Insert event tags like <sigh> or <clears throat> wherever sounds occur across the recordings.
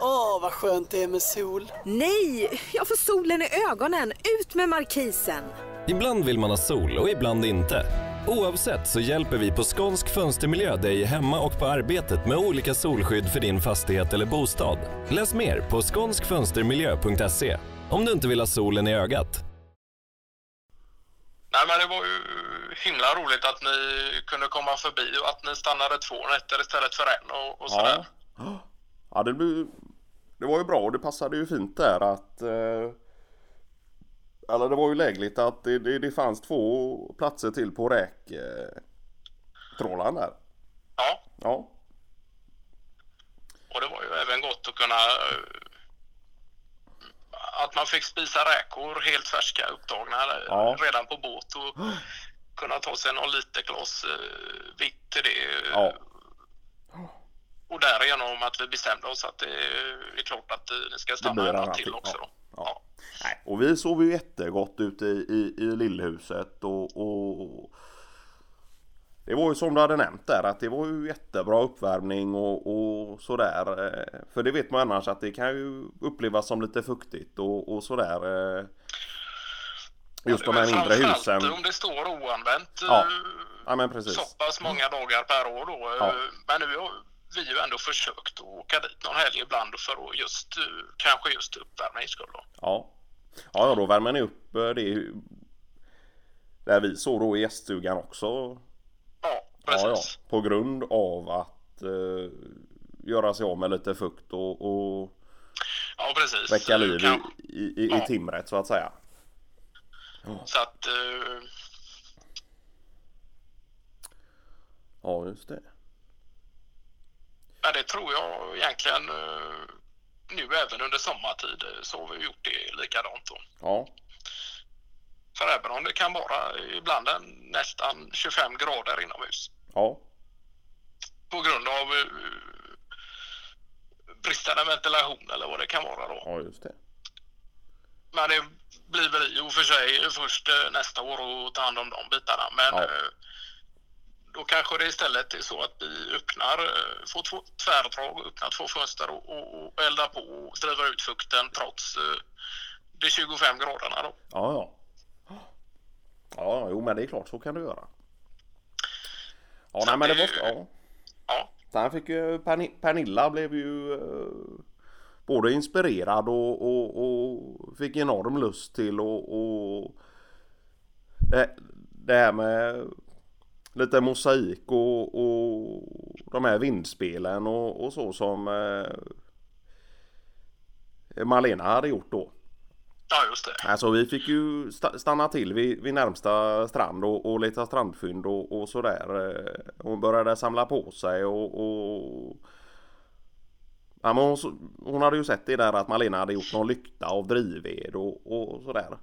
Åh, vad skönt det är med sol. Nej, jag får solen i ögonen. Ut med markisen. Ibland vill man ha sol och ibland inte. Oavsett så hjälper vi på Skånsk Fönstermiljö dig hemma och på arbetet med olika solskydd för din fastighet eller bostad. Läs mer på skånskfönstermiljö.se om du inte vill ha solen i ögat. Nej men det var ju himla roligt att ni kunde komma förbi och att ni stannade två nätter istället för en och, och sådär. Ja. Ja, det, blev, det var ju bra och det passade ju fint där att eh, eller det var ju lägligt att det, det, det fanns två platser till på räk eh, där. Ja, Ja, och det var ju även gott att kunna eh, att man fick spisa räkor helt färska upptagna eh, Ja. redan på båt och kunna ta sig någon lite glas eh, vitt till det. ja, Och därigenom att vi bestämde oss att det är klart att ni ska stanna en natt till, till också ja. Ja. Ja. Och vi sov ju jättegott ute i, i, i lillhuset och, och det var ju som du hade nämnt där att det var ju jättebra uppvärmning och, och sådär. eh, För det vet man annars att det kan ju upplevas som lite fuktigt och, och sådär. eh, Just de Det är här mindre husen. Om det står oanvänt Ja, eh, Ja men precis. så pass många dagar per år då. Ja. Men nu vi ju ändå försökt att åka dit någon helg ibland för att just eh, kanske just uppvärmnings skull då. Ja. Ja, ja, då värmer ni upp eh, det där vi såg då i gäststugan också. Ja, Ja, ja. precis. På grund av att eh, göra sig av med lite fukt och, och Ja, precis. väcka liv i, Kan- i, i, i Ja. timret så att säga. Så att eh, Ja, just det. Tror jag egentligen eh, nu även under sommartid eh, så har vi gjort det likadant då. Ja, För även om det kan vara ibland nästan 25 grader inomhus ja, på grund av eh, bristande ventilation eller vad det kan vara då. ja just det. Men det blir väl i och för sig först nästa år att ta hand om de bitarna. Men Ja. Då kanske det istället är så att vi öppnar, eh, får två tvärdrag, öppnar två fönster och, och, och eldar på och driver ut fukten trots eh, de 25 graderna då. Ja, ja. Ja, jo men det är klart så kan du göra. Ja, nej men det var... Ja. Ja, Sen fick ju Perni- Pernilla blev ju eh, både inspirerad och, och, och fick enorm lust till och, och det, det här med lite mosaik och, och de här vindspelen och, och så som eh, Malena hade gjort då. ja just det. Alltså vi fick ju sta- stanna till vid, vid närmsta strand och, och leta strandfynd och, och sådär. Eh, Hon började samla på sig och... och... Ja, men hon, hon hade ju sett det där att Malena hade gjort någon lykta av drivved och, och sådär.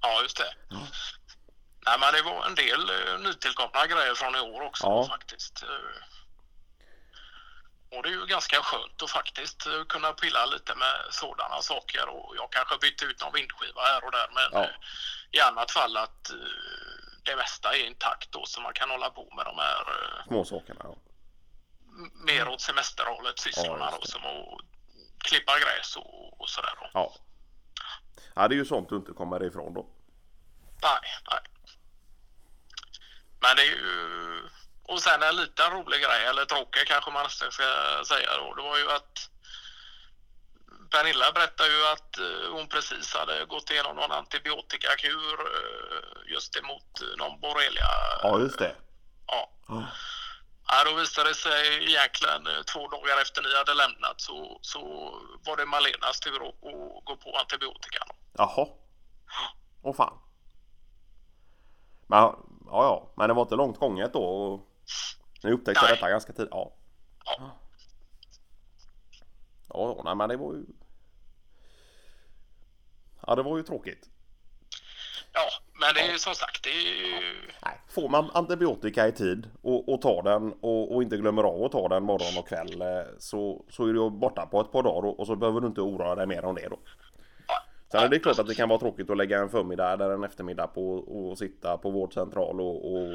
Ja, just det. Nej, men det var en del eh, nytillkomna grejer från i år också Ja. faktiskt. Eh, Och det är ju ganska skönt att faktiskt eh, kunna pilla lite med sådana saker och jag kanske bytte ut någon vindskiva här och där men Ja. i annat fall att det mesta är intakt då så man kan hålla på med de här Småsakerna. Ja. mer åt semesterhållet sysslorna Ja, då som att klippa gräs och, och sådär då. ja. Ja det är ju sånt du inte kommer ifrån då. Nej, nej. Men det är ju... Och sen en liten rolig grej, eller tråkig kanske man ska säga då. Det var ju att Pernilla berättade ju att eh, hon precis hade gått igenom någon antibiotikakur eh, just emot eh, någon borrelia. Ja just det. Ja. Ja. Ja, då visade det sig egentligen två dagar efter ni hade lämnat så, så var det Malenas tur att, att gå på antibiotikan. Jaha. Åh fan. Men, ja, ja, men det var inte långt gånget då. Och ni upptäckte Nej. detta ganska tidigt. Ja. Ja. Ja, nej men det var ju... Ja, det var ju tråkigt. Ja, men det är ju som sagt, det är ju... Nej, får man antibiotika i tid och, och tar den och, och inte glömmer av att ta den morgon och kväll eh, så, så är du borta på ett par dagar och, och så behöver du inte oroa dig mer om det då. Sen är det klart att det kan vara tråkigt att lägga en förmiddag eller en eftermiddag på och sitta på vårdcentral och, och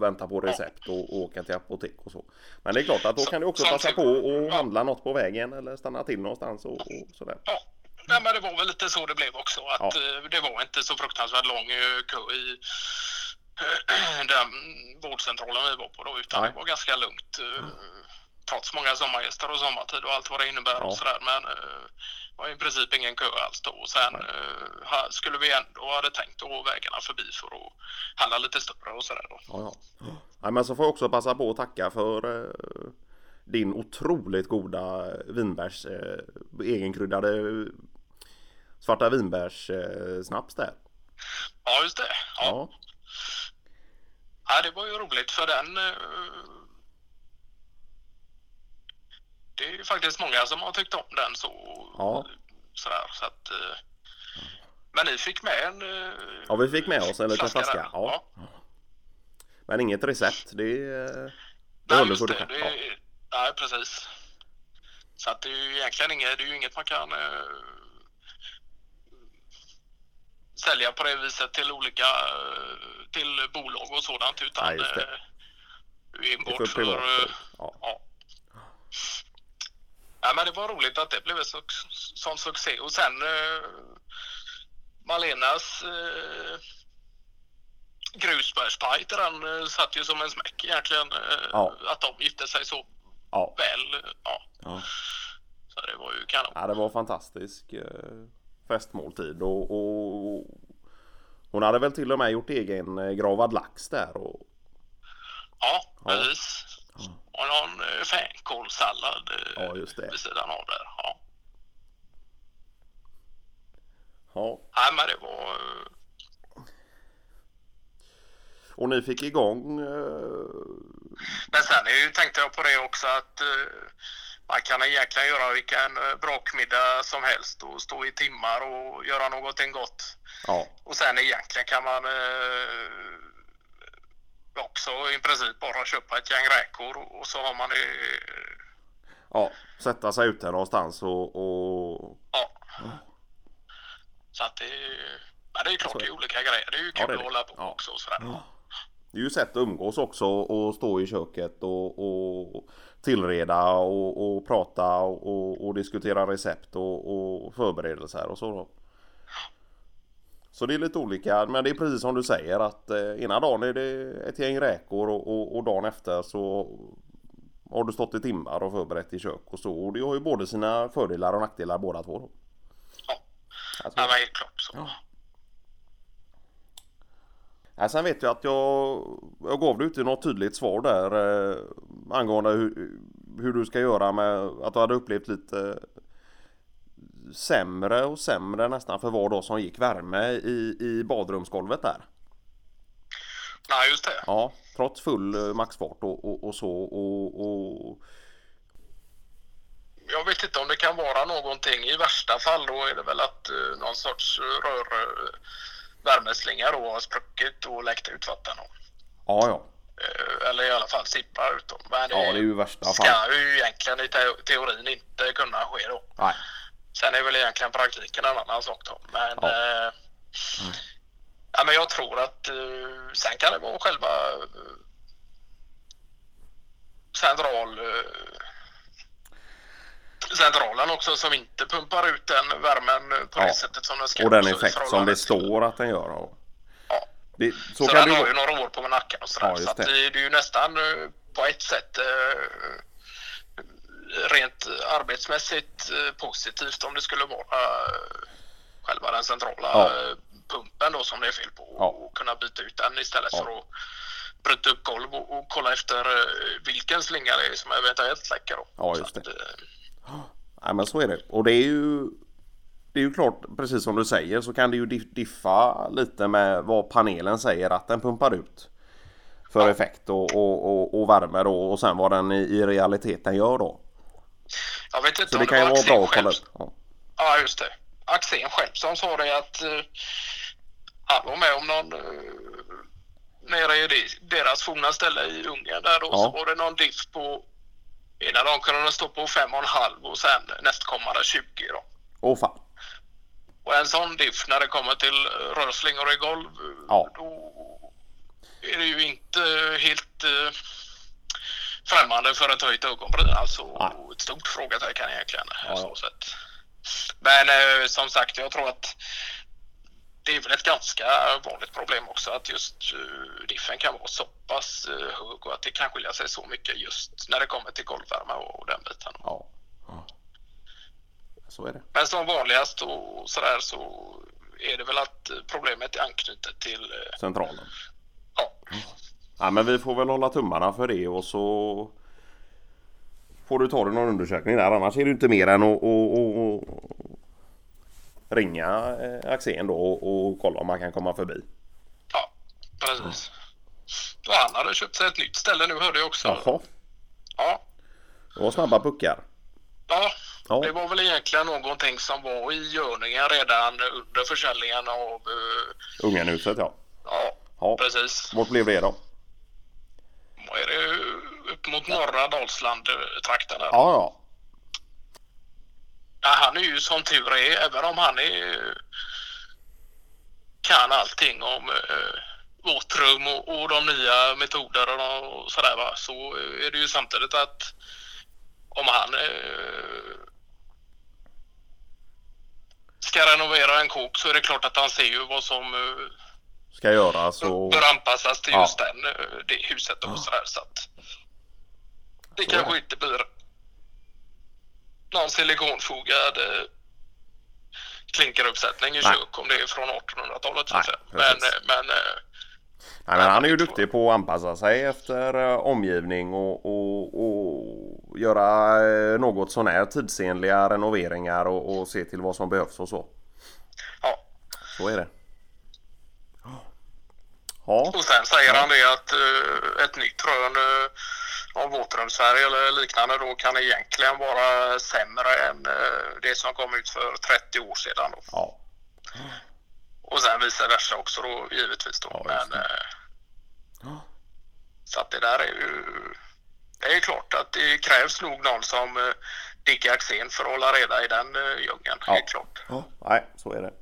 vänta på recept och, och åka till apotek och så. Men det är klart att då kan du också passa på och handla något på vägen eller stanna till någonstans och, och sådär. Ja, Nej, men det var väl lite så det blev också. Att Ja. eh, Det var inte så fruktansvärt lång eh, kö i <clears throat> den vårdcentralen vi var på då, utan Nej. det var ganska lugnt. eh, Trots många sommargäster och sommartid och allt vad det innebär Ja. och sådär. Men eh, det var i princip ingen kö alls då. Och sen eh, skulle vi ändå hade tänkt att gå vägarna förbi för att handla lite större och sådär då. Ja, ja. ja, men så får jag också passa på att tacka för eh, din otroligt goda vinbärs eh, egenkryddade eh, svarta vinbärs eh, snaps där. Ja, just det. Ja. Ja. Ja, det var ju roligt för den... Det är ju faktiskt många som har tyckt om den så... Ja. Sådär, så att... eh, Men ni fick med en... eh, Ja, vi fick med oss en liten flaska, där. ja. Men inget recept. Det, eh, det Nej, håller just för det. det Ja. Nej, precis. Så att det är ju egentligen inget, det är inget man kan eh, sälja på det viset till olika till bolag och sådant utan Nej, det. det är enbart för för, privat bruk. Ja. ja. Men det var roligt att det blev en så, sån succé och sen eh, Malenas eh, grusbärspaj den eh, satt ju som en smäck egentligen. Eh, Ja. Att de gifte sig så Ja. väl. eh, Ja, Ja. så det var ju kanon. ja, det var fantastisk eh, festmåltid och, och hon hade väl till och med gjort egen eh, gravad lax där och Ja, Ja. precis. Och någon eh, fänkålssallad eh, Ja, just det. vid sidan av där. Ja. ja. Nej, men det var... eh, Och ni fick igång Men sen ju, tänkte jag på det också att man kan egentligen göra vilken brakmiddag som helst och stå i timmar och göra någonting gott. ja, Och sen egentligen kan man också i princip bara köpa ett gäng räkor och, så har man det. ja, sätta sig ute någonstans och, och Ja. Så att det, men det är klart det är olika grejer. Det är ju Ja, kul är att hålla på Ja. också och sådär. Det är ju sätt att umgås också och stå i köket och, och tillreda och, och prata och, och diskutera recept och, och förberedelser och så. Så det är lite olika men det är precis som du säger att eh, ena dagen är det ett gäng räkor och, och, och dagen efter så har du stått i timmar och förberett i kök och så. Och det har ju både sina fördelar och nackdelar båda två. Då. Ja. Alltså, Ja, men helt klart så. Ja. Ja, sen vet jag att jag, jag gav dig inte något tydligt svar där eh, angående hur, hur du ska göra med att du hade upplevt lite sämre och sämre nästan för var dag som gick värme i, i badrumsgolvet där. Nej, just det. Ja, trots full eh, maxfart och, och, och så och, och Jag vet inte om det kan vara någonting. I värsta fall då är det väl att uh, någon sorts rör uh, värmeslinga då har spruckit och läckt ut vatten. Då. ja, ja. Eh, eller i alla fall sipprar ut. Då. Men Ja, det är ju värsta fall. ska ju egentligen i te- teorin inte kunna ske då. Nej. Sen är väl egentligen praktiken en annan sak då. Men, Ja. eh, ja, men jag tror att eh, sen kan det vara själva eh, central eh, centralen också som inte pumpar ut den värmen på Ja. det sättet som den ska. Och den effekt som det står att den gör. Och Ja. det, så, Så, kan den det har ju några år på nacken och sådär. Ja, så det. det är ju nästan eh, på ett sätt eh, rent arbetsmässigt eh, positivt om det skulle vara eh, själva den centrala Ja. eh, pumpen då som det är fel på Ja. och kunna byta ut den istället Ja. för att bryta upp golv och, och kolla efter vilken slinga det är som eventuellt läcker. Då. Ja, Så just att, eh, Nej men så är det. Och det är ju Det är ju klart, precis som du säger, så kan det ju diff- diffa lite med vad panelen säger att den pumpar ut. För effekt och, och, och, och värme då och sen vad den i, i realiteten gör då. Jag vet inte Så om det kan ju var vara bra att kolla upp. Ja. Ja, just det. Axén själv som sa det att uh, han var med om någon uh, nere i deras forna ställe i Ungern där då Ja. så var det någon diff på ena dagen kunde den stå på fem och en halv och sen nästkommande 20 då. Åh fan. Och en sån diff när det kommer till rörslingor i golv, Ja. då är det ju inte helt eh, främmande för ett höjt ögonbryn. Alltså Nej. ett stort frågetecken egentligen. Ja. Så sätt. Men eh, som sagt, jag tror att det är väl ett ganska vanligt problem också att just uh, diffen kan vara så pass uh, hög och att det kan skilja sig så mycket just när det kommer till golvvärme och den biten. Ja. Ja. Så är det. Men som vanligast och sådär så är det väl att problemet är anknutet till eh, Centralen. Ja, men vi får väl hålla tummarna för det och så får du ta dig någon undersökning där. Annars är det inte mer än att, att, att ringa eh, Axén då och, och kolla om man kan komma förbi. ja precis. Och han hade köpt sig ett nytt ställe nu hörde jag också. Jaha, Ja, det var snabba puckar. ja, Ja. det var väl egentligen någonting som var i görningen redan under försäljningen av eh, Ungenhuset ja. ja, ja. precis. Vart blev det då? Är det upp mot norra Dalsland-trakten där. Ja, ja. Ja, han är ju som tur är, även om han är, kan allting om eh, våtrum och, och de nya metoderna och sådär va, så är det ju samtidigt att om han eh, ska renovera en kåk så är det klart att han ser ju vad som eh, Ska göras och... bör anpassas till Ja. just den, eh, det huset och sådär så att det Så kanske inte blir någon silikonfogad eh, klinkeruppsättning i Nej. kök om det är från 1800-talet så Nej, att säga. Men, eh, men Nej, men han är ju duktig på att anpassa sig efter omgivning och, och, och göra något sånär tidsenliga renoveringar och, och se till vad som behövs och så. ja. Så är det. Ja, Och sen säger han det att eh, ett nytt rön uh, av våtrumsfärg eller liknande då kan egentligen vara sämre än eh, det som kom ut för 30 år sedan. Då. ja, Och sen vice versa också då givetvis då. Ja, Men, eh, så att det där är ju... Det är klart att det krävs nog någon som uh, Dick Axén för att hålla reda i den uh, djungeln. Ja. Helt klart. ja. Nej, så är det.